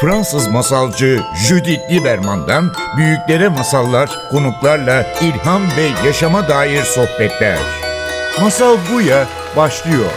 Fransız masalcı Judith Lieberman'dan büyüklere masallar, konuklarla ilham ve yaşama dair sohbetler. Masal Buya başlıyor.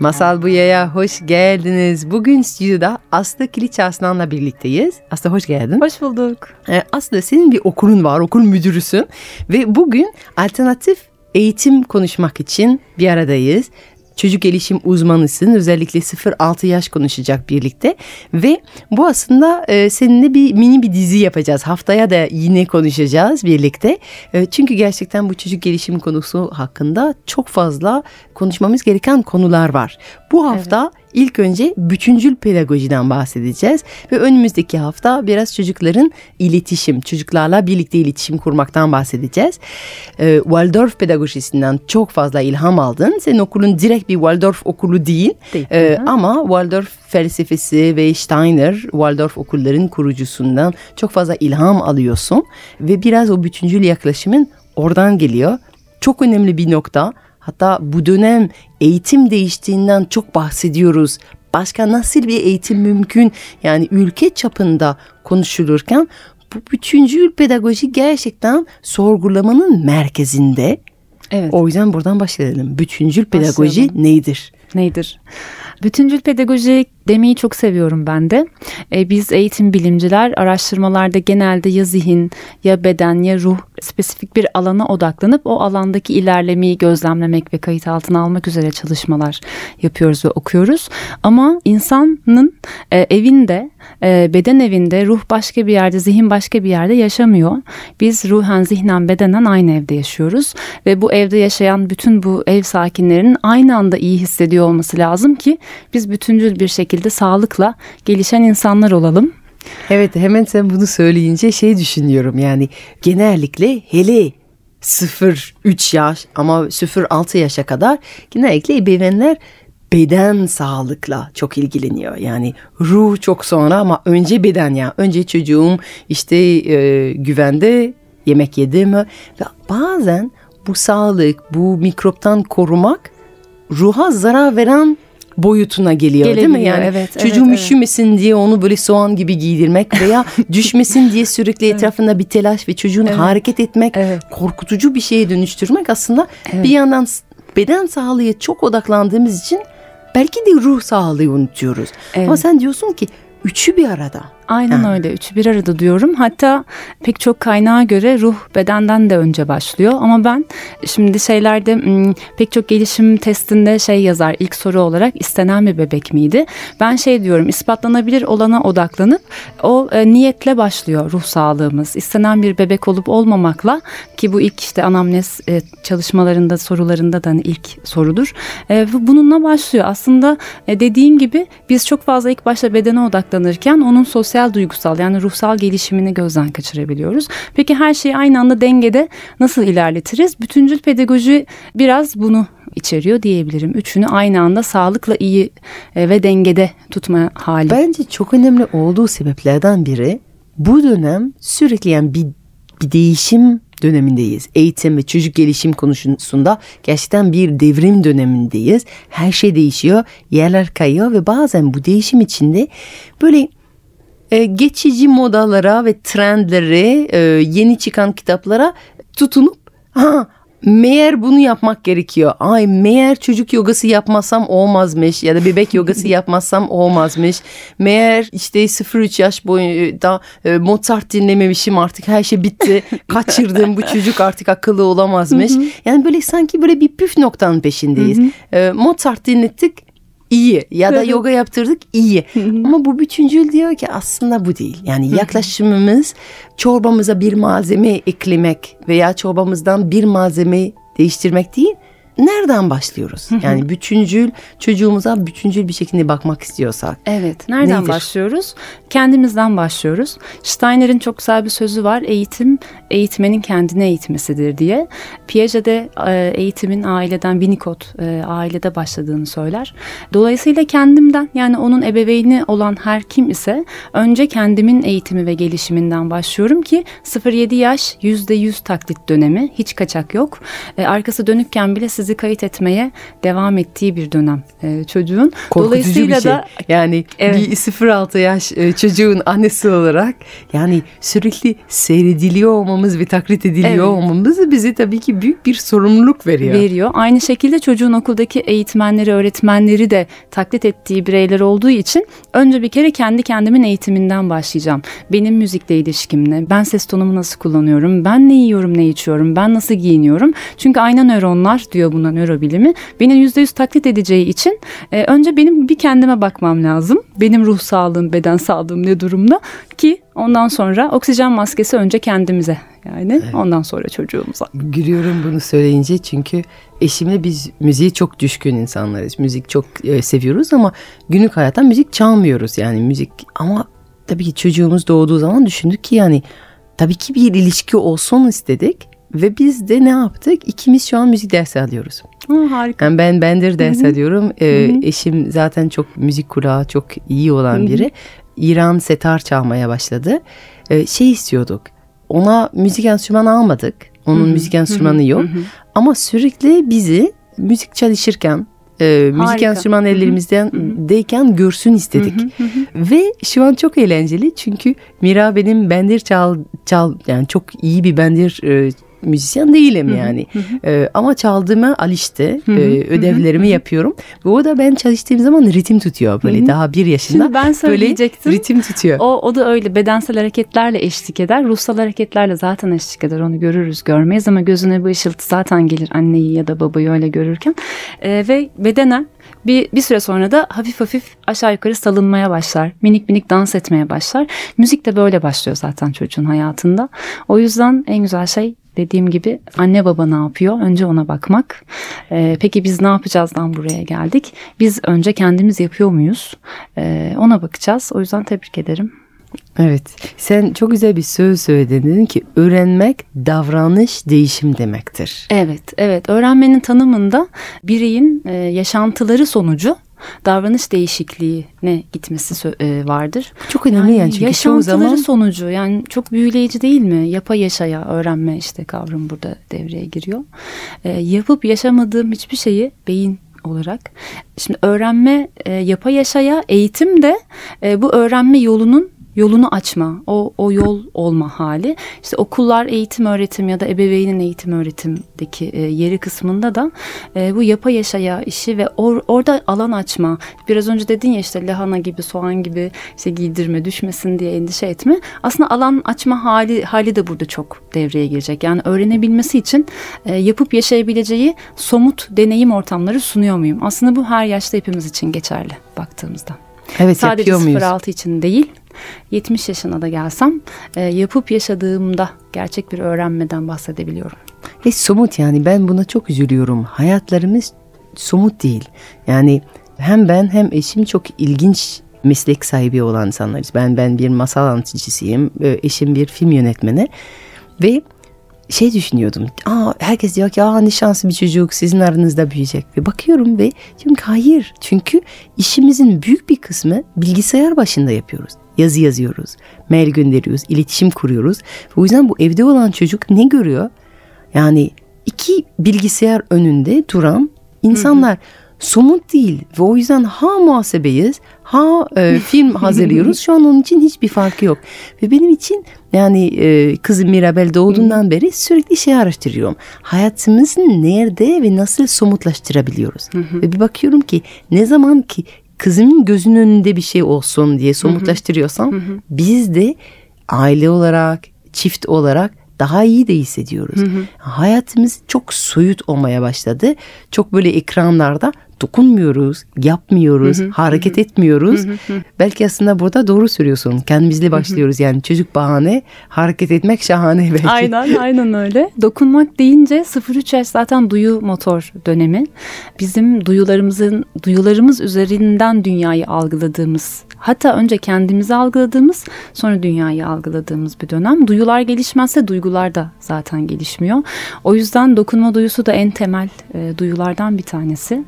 Masal Buya'ya hoş geldiniz. Bugün stüdyoda Aslı Kiliç Aslan'la birlikteyiz. Aslı hoş geldin. Hoş bulduk. Ee, Aslı senin bir okulun var, okul müdürüsün. Ve bugün alternatif eğitim konuşmak için bir aradayız çocuk gelişim uzmanısın. Özellikle 0-6 yaş konuşacak birlikte. Ve bu aslında e, seninle bir mini bir dizi yapacağız. Haftaya da yine konuşacağız birlikte. E, çünkü gerçekten bu çocuk gelişim konusu hakkında çok fazla konuşmamız gereken konular var. Bu hafta evet. İlk önce bütüncül pedagojiden bahsedeceğiz ve önümüzdeki hafta biraz çocukların iletişim, çocuklarla birlikte iletişim kurmaktan bahsedeceğiz. Ee, Waldorf pedagojisinden çok fazla ilham aldın. Senin okulun direkt bir Waldorf okulu değil, değil. Ee, ama Waldorf felsefesi ve Steiner Waldorf okulların kurucusundan çok fazla ilham alıyorsun ve biraz o bütüncül yaklaşımın oradan geliyor. Çok önemli bir nokta. Hatta bu dönem eğitim değiştiğinden çok bahsediyoruz. Başka nasıl bir eğitim mümkün? Yani ülke çapında konuşulurken bu bütüncül pedagoji gerçekten sorgulamanın merkezinde. Evet. O yüzden buradan başlayalım. Bütüncül pedagoji Başlayalım. nedir? Nedir? Bütüncül pedagoji demeyi çok seviyorum ben de. E, biz eğitim bilimciler araştırmalarda genelde ya zihin ya beden ya ruh spesifik bir alana odaklanıp o alandaki ilerlemeyi gözlemlemek ve kayıt altına almak üzere çalışmalar yapıyoruz ve okuyoruz. Ama insanın e, evinde, e, beden evinde ruh başka bir yerde, zihin başka bir yerde yaşamıyor. Biz ruhen, zihnen, bedenen aynı evde yaşıyoruz ve bu evde yaşayan bütün bu ev sakinlerinin aynı anda iyi hissediyor olması lazım ki biz bütüncül bir şekilde sağlıkla gelişen insanlar olalım. Evet hemen sen bunu söyleyince şey düşünüyorum yani genellikle hele 0-3 yaş ama 0-6 yaşa kadar genellikle ebeveynler beden sağlıkla çok ilgileniyor. Yani ruh çok sonra ama önce beden ya. Önce çocuğum işte e, güvende yemek yedi mi? Ve bazen bu sağlık, bu mikroptan korumak ruha zarar veren boyutuna geliyor değil mi? Yani evet, çocuğum evet, üşümesin evet. diye onu böyle soğan gibi giydirmek veya düşmesin diye sürekli evet. etrafında bir telaş ve çocuğun evet. hareket etmek evet. korkutucu bir şeye dönüştürmek aslında evet. bir yandan beden sağlığı çok odaklandığımız için belki de ruh sağlığı unutuyoruz. Evet. Ama sen diyorsun ki üçü bir arada. Aynen ha. öyle. Üçü bir arada diyorum. Hatta pek çok kaynağa göre ruh bedenden de önce başlıyor. Ama ben şimdi şeylerde pek çok gelişim testinde şey yazar ilk soru olarak istenen bir bebek miydi? Ben şey diyorum ispatlanabilir olana odaklanıp o e, niyetle başlıyor ruh sağlığımız. İstenen bir bebek olup olmamakla ki bu ilk işte anamnez e, çalışmalarında sorularında da hani ilk sorudur. E, bununla başlıyor. Aslında e, dediğin gibi biz çok fazla ilk başta bedene odaklanırken onun sosyal fiziksel duygusal yani ruhsal gelişimini gözden kaçırabiliyoruz. Peki her şeyi aynı anda dengede nasıl ilerletiriz? Bütüncül pedagoji biraz bunu içeriyor diyebilirim. Üçünü aynı anda sağlıkla iyi e, ve dengede tutma hali. Bence çok önemli olduğu sebeplerden biri bu dönem sürekli yani bir, bir değişim dönemindeyiz. Eğitim ve çocuk gelişim konusunda gerçekten bir devrim dönemindeyiz. Her şey değişiyor, yerler kayıyor ve bazen bu değişim içinde böyle e, geçici modalara ve trendlere, e, yeni çıkan kitaplara tutunup ha meğer bunu yapmak gerekiyor. Ay meğer çocuk yogası yapmazsam olmazmış ya da bebek yogası yapmazsam olmazmış. Meğer işte 0-3 yaş boyunda e, Mozart dinlememişim artık her şey bitti. Kaçırdım bu çocuk artık akıllı olamazmış. yani böyle sanki böyle bir püf noktanın peşindeyiz. e, Mozart dinlettik iyi ya da yoga yaptırdık iyi. Ama bu bütüncül diyor ki aslında bu değil. Yani yaklaşımımız çorbamıza bir malzeme eklemek veya çorbamızdan bir malzeme değiştirmek değil nereden başlıyoruz? Yani bütüncül çocuğumuza bütüncül bir şekilde bakmak istiyorsak. Evet. Nereden nedir? başlıyoruz? Kendimizden başlıyoruz. Steiner'in çok güzel bir sözü var. Eğitim eğitmenin kendine eğitmesidir diye. Piaget'de e, eğitimin aileden Winnicott e, ailede başladığını söyler. Dolayısıyla kendimden yani onun ebeveyni olan her kim ise önce kendimin eğitimi ve gelişiminden başlıyorum ki 0-7 yaş %100 taklit dönemi hiç kaçak yok. E, arkası dönükken bile siz sizi kayıt etmeye devam ettiği bir dönem e, çocuğun. Korkutucu bir şey. yani evet. bir 0-6 yaş e, çocuğun annesi olarak yani sürekli seyrediliyor olmamız ve taklit ediliyor evet. olmamız bize tabii ki büyük bir sorumluluk veriyor. Veriyor. Aynı şekilde çocuğun okuldaki eğitmenleri, öğretmenleri de taklit ettiği bireyler olduğu için önce bir kere kendi kendimin eğitiminden başlayacağım. Benim müzikle ilişkim ne? Ben ses tonumu nasıl kullanıyorum? Ben ne yiyorum, ne içiyorum? Ben nasıl giyiniyorum? Çünkü ayna nöronlar diyor buna nörobilimi. Beni yüzde yüz taklit edeceği için e, önce benim bir kendime bakmam lazım. Benim ruh sağlığım, beden sağlığım ne durumda ki ondan sonra oksijen maskesi önce kendimize yani evet. ondan sonra çocuğumuza. Gülüyorum bunu söyleyince çünkü eşimle biz müziği çok düşkün insanlarız. Müzik çok e, seviyoruz ama günlük hayatta müzik çalmıyoruz yani müzik ama tabii ki çocuğumuz doğduğu zaman düşündük ki yani tabii ki bir ilişki olsun istedik ve biz de ne yaptık? İkimiz şu an müzik dersi alıyoruz. Hı, harika. Yani ben bendir ders Hı-hı. alıyorum. Ee, eşim zaten çok müzik kulağı çok iyi olan Hı-hı. biri. İran setar çalmaya başladı. Ee, şey istiyorduk. Ona müzik enstrümanı almadık. Onun Hı-hı. müzik enstrümanı yok. Hı-hı. Ama sürekli bizi müzik çalışırken e, müzik enstrüman ellerimizden deyken görsün istedik. Ve şu an çok eğlenceli çünkü Mira benim bendir çal çal yani çok iyi bir bendir e, müzisyen değilim yani. Ee, ama çaldığıma alıştı. Ee, ödevlerimi yapıyorum. O da ben çalıştığım zaman ritim tutuyor böyle daha bir yaşında. Şimdi ben söyleyecektim. Böyle ritim tutuyor. O, o da öyle bedensel hareketlerle eşlik eder. Ruhsal hareketlerle zaten eşlik eder. Onu görürüz görmeyiz ama gözüne bu ışıltı zaten gelir anneyi ya da babayı öyle görürken. Ee, ve bedenen bir, bir süre sonra da hafif hafif aşağı yukarı salınmaya başlar. Minik minik dans etmeye başlar. Müzik de böyle başlıyor zaten çocuğun hayatında. O yüzden en güzel şey dediğim gibi anne baba ne yapıyor? Önce ona bakmak. Ee, peki biz ne yapacağızdan buraya geldik? Biz önce kendimiz yapıyor muyuz? Ee, ona bakacağız. O yüzden tebrik ederim. Evet. Sen çok güzel bir söz söyledin. Dedin ki öğrenmek davranış değişim demektir. Evet, evet. Öğrenmenin bireyin e, yaşantıları sonucu davranış değişikliğine gitmesi e, vardır. Çok önemli yani, yani çünkü çoğu zaman sonucu yani çok büyüleyici değil mi? Yapa yaşaya öğrenme işte kavram burada devreye giriyor. E, yapıp yaşamadığım hiçbir şeyi beyin olarak. Şimdi öğrenme e, yapa yaşaya eğitim de e, bu öğrenme yolunun yolunu açma, o, o yol olma hali. İşte okullar eğitim öğretim ya da ebeveynin eğitim öğretimdeki e, yeri kısmında da e, bu yapa yaşaya işi ve or, orada alan açma. Biraz önce dedin ya işte lahana gibi, soğan gibi işte giydirme, düşmesin diye endişe etme. Aslında alan açma hali hali de burada çok devreye girecek. Yani öğrenebilmesi için e, yapıp yaşayabileceği somut deneyim ortamları sunuyor muyum? Aslında bu her yaşta hepimiz için geçerli baktığımızda. Evet Sadece yapıyor muyuz? 0-6 için değil 70 yaşına da gelsem e, yapıp yaşadığımda gerçek bir öğrenmeden bahsedebiliyorum. Ve somut yani ben buna çok üzülüyorum. Hayatlarımız somut değil. Yani hem ben hem eşim çok ilginç meslek sahibi olan insanlarız. Ben ben bir masal anlatıcısıyım. E, eşim bir film yönetmeni ve şey düşünüyordum. Aa, herkes diyor ki aa ne şanslı bir çocuk sizin aranızda büyüyecek. Ve bakıyorum ve diyorum ki hayır. Çünkü işimizin büyük bir kısmı bilgisayar başında yapıyoruz. Yazı yazıyoruz, mail gönderiyoruz, iletişim kuruyoruz. O yüzden bu evde olan çocuk ne görüyor? Yani iki bilgisayar önünde duran insanlar. Hı hı. Somut değil ve o yüzden ha muhasebeyiz ha e, film hazırlıyoruz. Şu an onun için hiçbir farkı yok. Ve benim için yani e, kızım Mirabel doğduğundan beri sürekli şey araştırıyorum. Hayatımızı nerede ve nasıl somutlaştırabiliyoruz? Ve bir bakıyorum ki ne zaman ki kızımın gözünün önünde bir şey olsun diye somutlaştırıyorsam biz de aile olarak çift olarak daha iyi de hissediyoruz. Hı hı. Hayatımız çok soyut olmaya başladı. Çok böyle ekranlarda dokunmuyoruz, yapmıyoruz, hı hı, hareket hı. etmiyoruz. Hı hı. Belki aslında burada doğru söylüyorsun. Kendimizle başlıyoruz. Yani çocuk bahane, hareket etmek şahane belki. Aynen, aynen öyle. Dokunmak deyince 0-3 yaş zaten duyu motor dönemi. Bizim duyularımızın duyularımız üzerinden dünyayı algıladığımız, hatta önce kendimizi algıladığımız, sonra dünyayı algıladığımız bir dönem. Duyular gelişmezse duygular da zaten gelişmiyor. O yüzden dokunma duyusu da en temel e, duyulardan bir tanesi.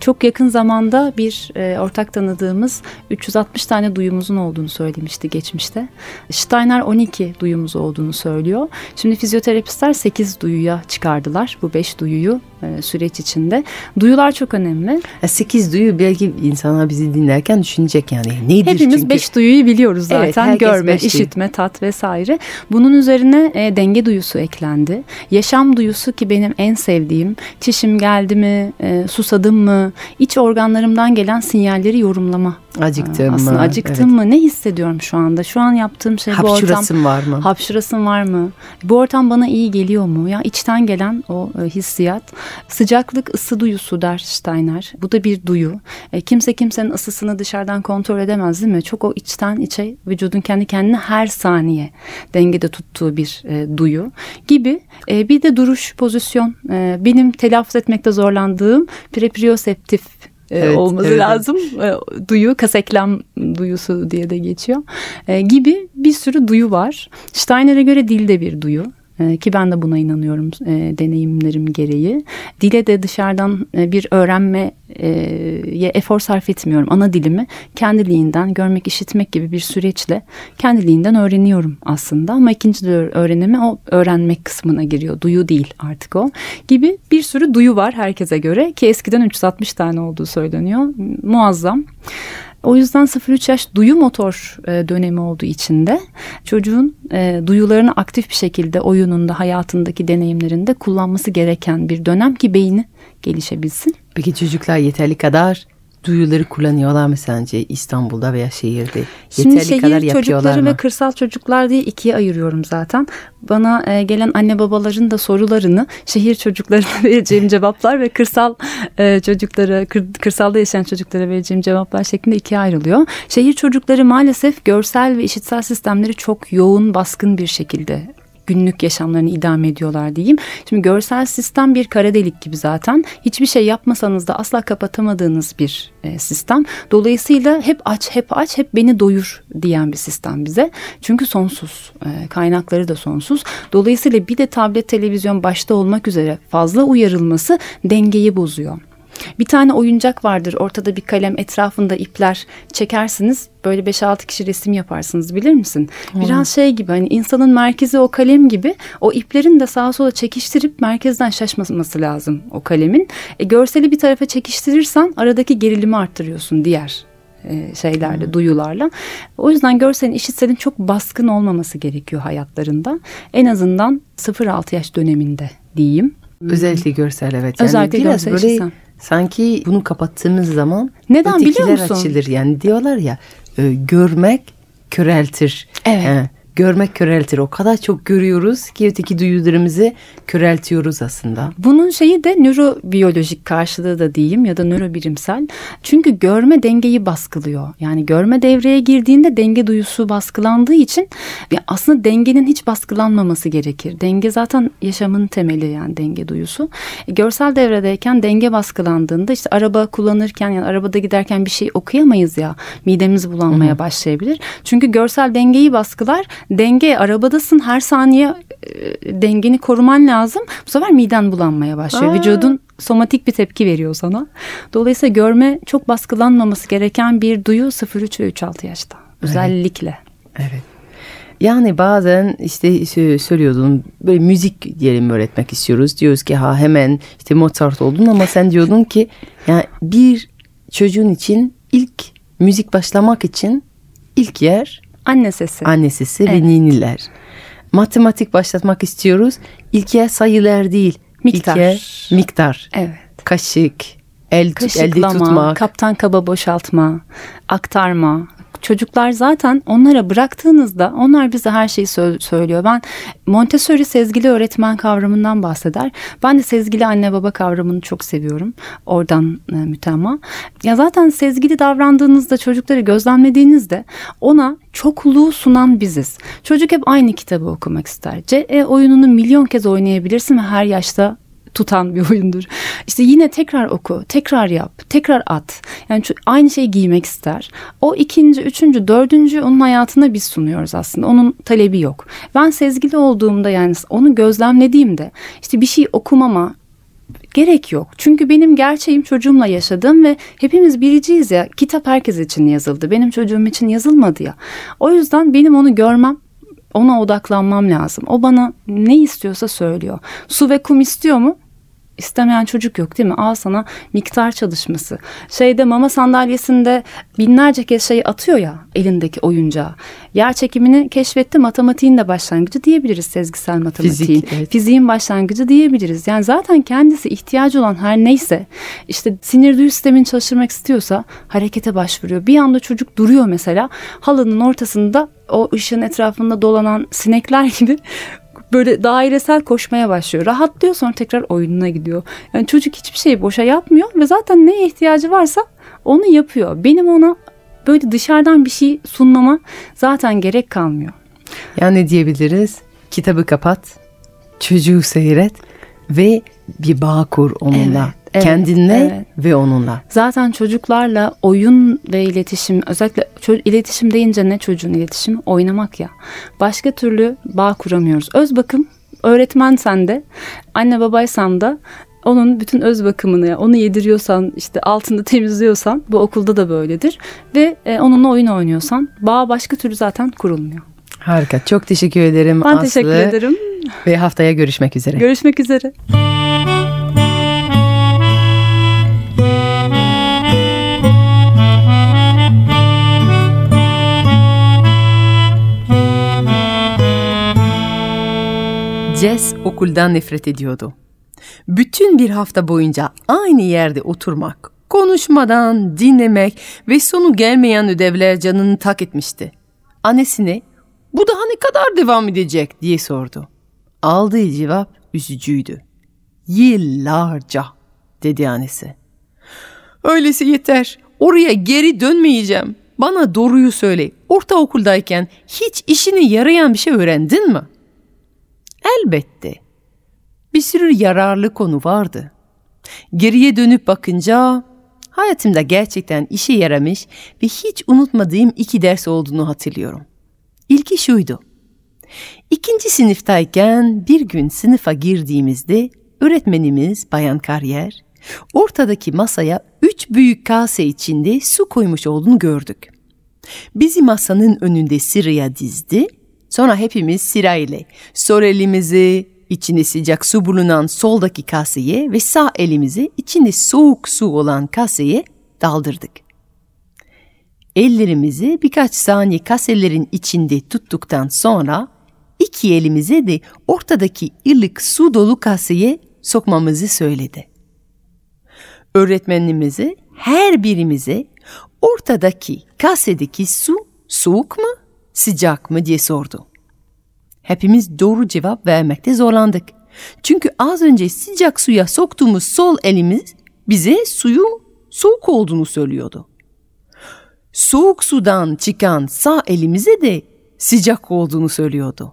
Çok yakın zamanda bir e, ortak tanıdığımız 360 tane duyumuzun olduğunu söylemişti geçmişte. Steiner 12 duyumuz olduğunu söylüyor. Şimdi fizyoterapistler 8 duyuya çıkardılar bu 5 duyuyu e, süreç içinde. Duyular çok önemli. Ya Sekiz duyu belki insanlar bizi dinlerken düşünecek yani. Nedir Hepimiz çünkü? beş duyuyu biliyoruz zaten. Evet, Görme, beş duyu. işitme, tat vesaire. Bunun üzerine e, denge duyusu eklendi. Yaşam duyusu ki benim en sevdiğim. Çişim geldi mi, e, susadım mı, iç organlarımdan gelen sinyalleri yorumlama. Acıktım Aslında mı? acıktım mı? Ne hissediyorum şu anda? Şu an yaptığım şey bu ortam. Hapşurasın var mı? Hapşırasın var mı? Bu ortam bana iyi geliyor mu? Ya içten gelen o e, hissiyat. Sıcaklık ısı duyusu der Steiner. Bu da bir duyu. E, kimse kimsenin ısısını dışarıdan kontrol edemez değil mi? Çok o içten içe vücudun kendi kendine her saniye dengede tuttuğu bir e, duyu gibi. E, bir de duruş, pozisyon. E, benim telaffuz etmekte zorlandığım proprioseptif e, Evet, olması evet, lazım. E, duyu kaseklem duyusu diye de geçiyor. E, gibi bir sürü duyu var. Steiner'e göre dil de bir duyu. E, ki ben de buna inanıyorum e, deneyimlerim gereği. Dile de dışarıdan e, bir öğrenmeye efor sarf etmiyorum. Ana dilimi kendiliğinden görmek, işitmek gibi bir süreçle kendiliğinden öğreniyorum aslında. Ama ikinci öğrenimi o öğrenmek kısmına giriyor. Duyu değil artık o. Gibi bir sürü duyu var herkese göre ki eskiden 360 tane olduğu söyleniyor. Muazzam. O yüzden 0-3 yaş duyu motor e, dönemi olduğu için de çocuğun e, duyularını aktif bir şekilde oyununda, hayatındaki deneyimlerinde kullanması gereken bir dönem ki beyni gelişebilsin. Peki çocuklar yeterli kadar duyuları kullanıyorlar mı sence İstanbul'da veya şehirde? Şimdi yeterli şehir kadar çocukları mı? ve kırsal çocuklar diye ikiye ayırıyorum zaten. Bana e, gelen anne babaların da sorularını şehir çocuklarına vereceğim cevaplar ve kırsal e, çocuklara, kır- kırsalda yaşayan çocuklara vereceğim cevaplar şeklinde ikiye ayrılıyor. Şehir çocukları maalesef görsel ve işitsel sistemleri çok yoğun, baskın bir şekilde günlük yaşamlarını idame ediyorlar diyeyim. Şimdi görsel sistem bir kara delik gibi zaten. Hiçbir şey yapmasanız da asla kapatamadığınız bir e, sistem. Dolayısıyla hep aç, hep aç, hep beni doyur diyen bir sistem bize. Çünkü sonsuz. E, kaynakları da sonsuz. Dolayısıyla bir de tablet, televizyon başta olmak üzere fazla uyarılması dengeyi bozuyor. Bir tane oyuncak vardır. Ortada bir kalem, etrafında ipler çekersiniz. Böyle 5-6 kişi resim yaparsınız bilir misin? Biraz şey gibi hani insanın merkezi o kalem gibi o iplerin de sağa sola çekiştirip merkezden şaşmaması lazım o kalemin. E, görseli bir tarafa çekiştirirsen aradaki gerilimi arttırıyorsun diğer e, şeylerle, duyularla. O yüzden görselin, işitselin çok baskın olmaması gerekiyor hayatlarında. En azından 0-6 yaş döneminde diyeyim. Özellikle görsel evet. Yani Özellikle biraz görsel böyle işitsel. Sanki bunu kapattığımız zaman Neden biliyor musun? açılır. Yani diyorlar ya e, görmek köreltir. Evet. E, görmek köreltir. O kadar çok görüyoruz ki öteki duyularımızı köreltiyoruz aslında. Bunun şeyi de nörobiyolojik karşılığı da diyeyim ya da nörobilimsel. Çünkü görme dengeyi baskılıyor. Yani görme devreye girdiğinde denge duyusu baskılandığı için aslında dengenin hiç baskılanmaması gerekir. Denge zaten yaşamın temeli yani denge duyusu. E, görsel devredeyken denge baskılandığında işte araba kullanırken yani arabada giderken bir şey okuyamayız ya. Midemiz bulanmaya başlayabilir. Çünkü görsel dengeyi baskılar. Denge arabadasın her saniye e, dengeni koruman lazım. Bu sefer miden bulanmaya başlıyor. Aa. Vücudun somatik bir tepki veriyor sana. Dolayısıyla görme çok baskılanmaması gereken bir duyu 0-3 ve 3-6 yaşta. Özellikle. Evet. Yani bazen işte sö- söylüyordun böyle müzik diyelim öğretmek istiyoruz. Diyoruz ki ha hemen işte Mozart oldun ama sen diyordun ki yani bir çocuğun için ilk müzik başlamak için ilk yer Anne sesi. anne sesi Evet. ve niniler. Matematik başlatmak istiyoruz. İlk yer sayılar değil. Miktar. İlk yer miktar. Evet. Kaşık, el, elde tutmak. kaptan kaba boşaltma, aktarma. Çocuklar zaten onlara bıraktığınızda onlar bize her şeyi sö- söylüyor. Ben Montessori sezgili öğretmen kavramından bahseder. Ben de sezgili anne baba kavramını çok seviyorum. Oradan e, mütemma. Ya zaten sezgili davrandığınızda çocukları gözlemlediğinizde ona çokluğu sunan biziz. Çocuk hep aynı kitabı okumak ister. CE oyununu milyon kez oynayabilirsin ve her yaşta tutan bir oyundur. İşte yine tekrar oku, tekrar yap, tekrar at. Yani aynı şeyi giymek ister. O ikinci, üçüncü, dördüncü onun hayatına biz sunuyoruz aslında. Onun talebi yok. Ben sezgili olduğumda yani onu gözlemlediğimde işte bir şey okumama, gerek yok. Çünkü benim gerçeğim çocuğumla yaşadığım ve hepimiz biriciyiz ya. Kitap herkes için yazıldı. Benim çocuğum için yazılmadı ya. O yüzden benim onu görmem ona odaklanmam lazım. O bana ne istiyorsa söylüyor. Su ve kum istiyor mu? İstemeyen çocuk yok değil mi? Al sana miktar çalışması. Şeyde mama sandalyesinde binlerce kez şey atıyor ya elindeki oyuncağı. Yer çekimini keşfetti matematiğin de başlangıcı diyebiliriz sezgisel matematiğin. Fizik, evet. Fiziğin başlangıcı diyebiliriz. Yani zaten kendisi ihtiyacı olan her neyse işte sinir duyu sistemin çalıştırmak istiyorsa harekete başvuruyor. Bir anda çocuk duruyor mesela halının ortasında o ışığın etrafında dolanan sinekler gibi böyle dairesel koşmaya başlıyor. Rahatlıyor sonra tekrar oyununa gidiyor. Yani çocuk hiçbir şeyi boşa yapmıyor ve zaten neye ihtiyacı varsa onu yapıyor. Benim ona böyle dışarıdan bir şey sunmama zaten gerek kalmıyor. Yani ne diyebiliriz? Kitabı kapat, çocuğu seyret ve bir bağ kur onunla. Evet, evet, Kendinle evet. ve onunla. Zaten çocuklarla oyun ve iletişim özellikle iletişim deyince ne çocuğun iletişimi oynamak ya. Başka türlü bağ kuramıyoruz. Öz bakım öğretmen sende, anne babaysan da onun bütün öz bakımını onu yediriyorsan işte altını temizliyorsan bu okulda da böyledir ve e, onunla oyun oynuyorsan bağ başka türlü zaten kurulmuyor. Harika. Çok teşekkür ederim Ben Aslı. teşekkür ederim. Ve haftaya görüşmek üzere. Görüşmek üzere. Jess okuldan nefret ediyordu. Bütün bir hafta boyunca aynı yerde oturmak, konuşmadan dinlemek ve sonu gelmeyen ödevler canını tak etmişti. Annesine bu daha ne kadar devam edecek diye sordu. Aldığı cevap üzücüydü. Yıllarca dedi annesi. Öylesi yeter. Oraya geri dönmeyeceğim. Bana doğruyu söyle. Ortaokuldayken hiç işine yarayan bir şey öğrendin mi? Elbette. Bir sürü yararlı konu vardı. Geriye dönüp bakınca hayatımda gerçekten işe yaramış ve hiç unutmadığım iki ders olduğunu hatırlıyorum. İlki şuydu. İkinci sınıftayken bir gün sınıfa girdiğimizde öğretmenimiz Bayan Kariyer ortadaki masaya üç büyük kase içinde su koymuş olduğunu gördük. Bizi masanın önünde sıraya dizdi. Sonra hepimiz sırayla sol elimizi içinde sıcak su bulunan soldaki kaseye ve sağ elimizi içinde soğuk su olan kaseye daldırdık. Ellerimizi birkaç saniye kaselerin içinde tuttuktan sonra iki elimize de ortadaki ılık su dolu kaseye sokmamızı söyledi. Öğretmenimize her birimize ortadaki kasedeki su soğuk mu sıcak mı diye sordu. Hepimiz doğru cevap vermekte zorlandık. Çünkü az önce sıcak suya soktuğumuz sol elimiz bize suyu soğuk olduğunu söylüyordu. Soğuk sudan çıkan sağ elimize de sıcak olduğunu söylüyordu.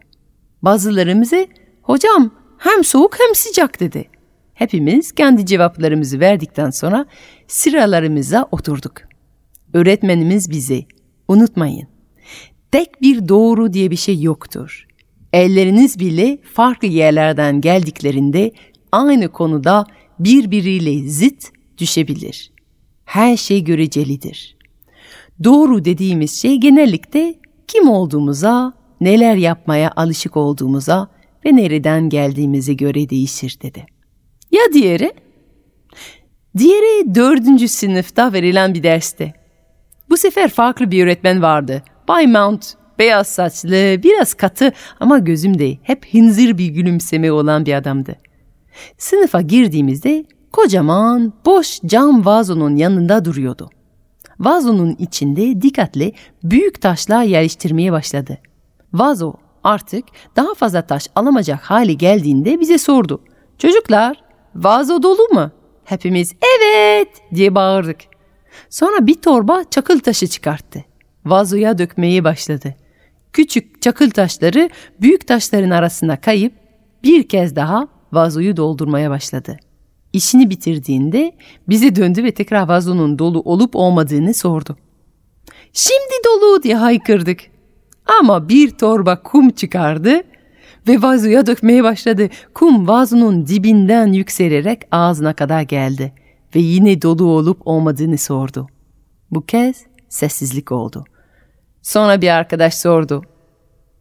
Bazılarımıza hocam hem soğuk hem sıcak dedi. Hepimiz kendi cevaplarımızı verdikten sonra sıralarımıza oturduk. Öğretmenimiz bize unutmayın tek bir doğru diye bir şey yoktur. Elleriniz bile farklı yerlerden geldiklerinde aynı konuda birbiriyle zıt düşebilir. Her şey görecelidir. Doğru dediğimiz şey genellikle kim olduğumuza, neler yapmaya alışık olduğumuza ve nereden geldiğimize göre değişir dedi. Ya diğeri? Diğeri dördüncü sınıfta verilen bir derste. Bu sefer farklı bir öğretmen vardı. Bay Mount, beyaz saçlı, biraz katı ama gözümde hep hınzır bir gülümseme olan bir adamdı. Sınıfa girdiğimizde kocaman boş cam vazonun yanında duruyordu. Vazonun içinde dikkatle büyük taşlar yerleştirmeye başladı. Vazo artık daha fazla taş alamayacak hale geldiğinde bize sordu. Çocuklar, vazo dolu mu? Hepimiz evet diye bağırdık. Sonra bir torba çakıl taşı çıkarttı. Vazoya dökmeye başladı. Küçük çakıl taşları büyük taşların arasına kayıp bir kez daha vazoyu doldurmaya başladı. İşini bitirdiğinde bize döndü ve tekrar vazonun dolu olup olmadığını sordu. Şimdi dolu diye haykırdık. Ama bir torba kum çıkardı ve vazoya dökmeye başladı. Kum vazonun dibinden yükselerek ağzına kadar geldi ve yine dolu olup olmadığını sordu. Bu kez sessizlik oldu. Sonra bir arkadaş sordu.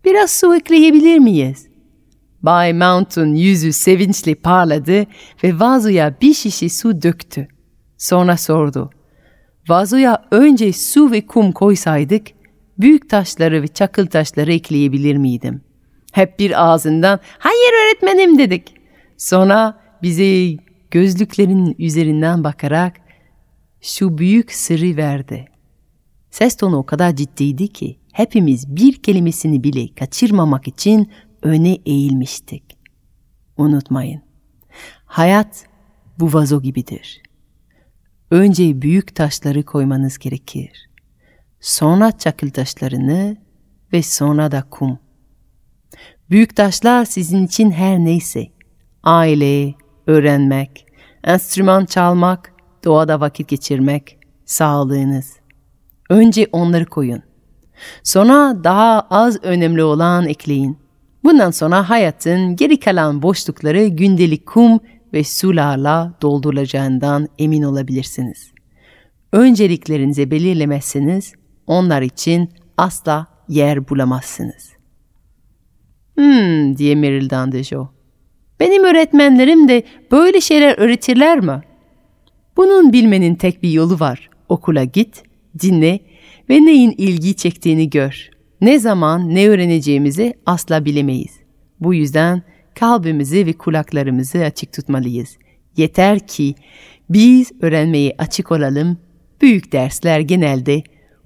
Biraz su ekleyebilir miyiz? Bay Mountain yüzü sevinçle parladı ve vazoya bir şişe su döktü. Sonra sordu. Vazoya önce su ve kum koysaydık, büyük taşları ve çakıl taşları ekleyebilir miydim? Hep bir ağzından, hayır öğretmenim dedik. Sonra bize gözlüklerin üzerinden bakarak şu büyük sırrı verdi. Ses tonu o kadar ciddiydi ki hepimiz bir kelimesini bile kaçırmamak için öne eğilmiştik. Unutmayın. Hayat bu vazo gibidir. Önce büyük taşları koymanız gerekir. Sonra çakıl taşlarını ve sonra da kum. Büyük taşlar sizin için her neyse. Aile, öğrenmek, enstrüman çalmak, doğada vakit geçirmek, sağlığınız. Önce onları koyun. Sonra daha az önemli olan ekleyin. Bundan sonra hayatın geri kalan boşlukları gündelik kum ve sularla doldurulacağından emin olabilirsiniz. Önceliklerinizi belirlemezseniz onlar için asla yer bulamazsınız. Hmm diye mırıldandı Joe. Benim öğretmenlerim de böyle şeyler öğretirler mi? Bunun bilmenin tek bir yolu var. Okula git, dinle ve neyin ilgi çektiğini gör. Ne zaman ne öğreneceğimizi asla bilemeyiz. Bu yüzden kalbimizi ve kulaklarımızı açık tutmalıyız. Yeter ki biz öğrenmeye açık olalım. Büyük dersler genelde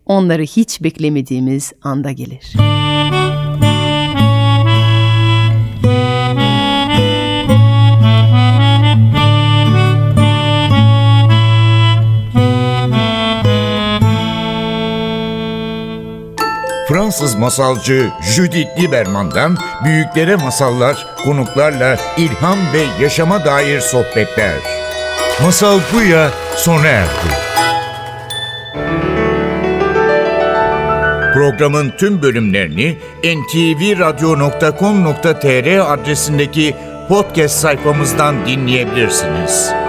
onları hiç beklemediğimiz anda gelir. Fransız masalcı Judith Lieberman'dan büyüklere masallar, konuklarla ilham ve yaşama dair sohbetler. Masal Buya sona erdi. Programın tüm bölümlerini ntvradio.com.tr adresindeki podcast sayfamızdan dinleyebilirsiniz.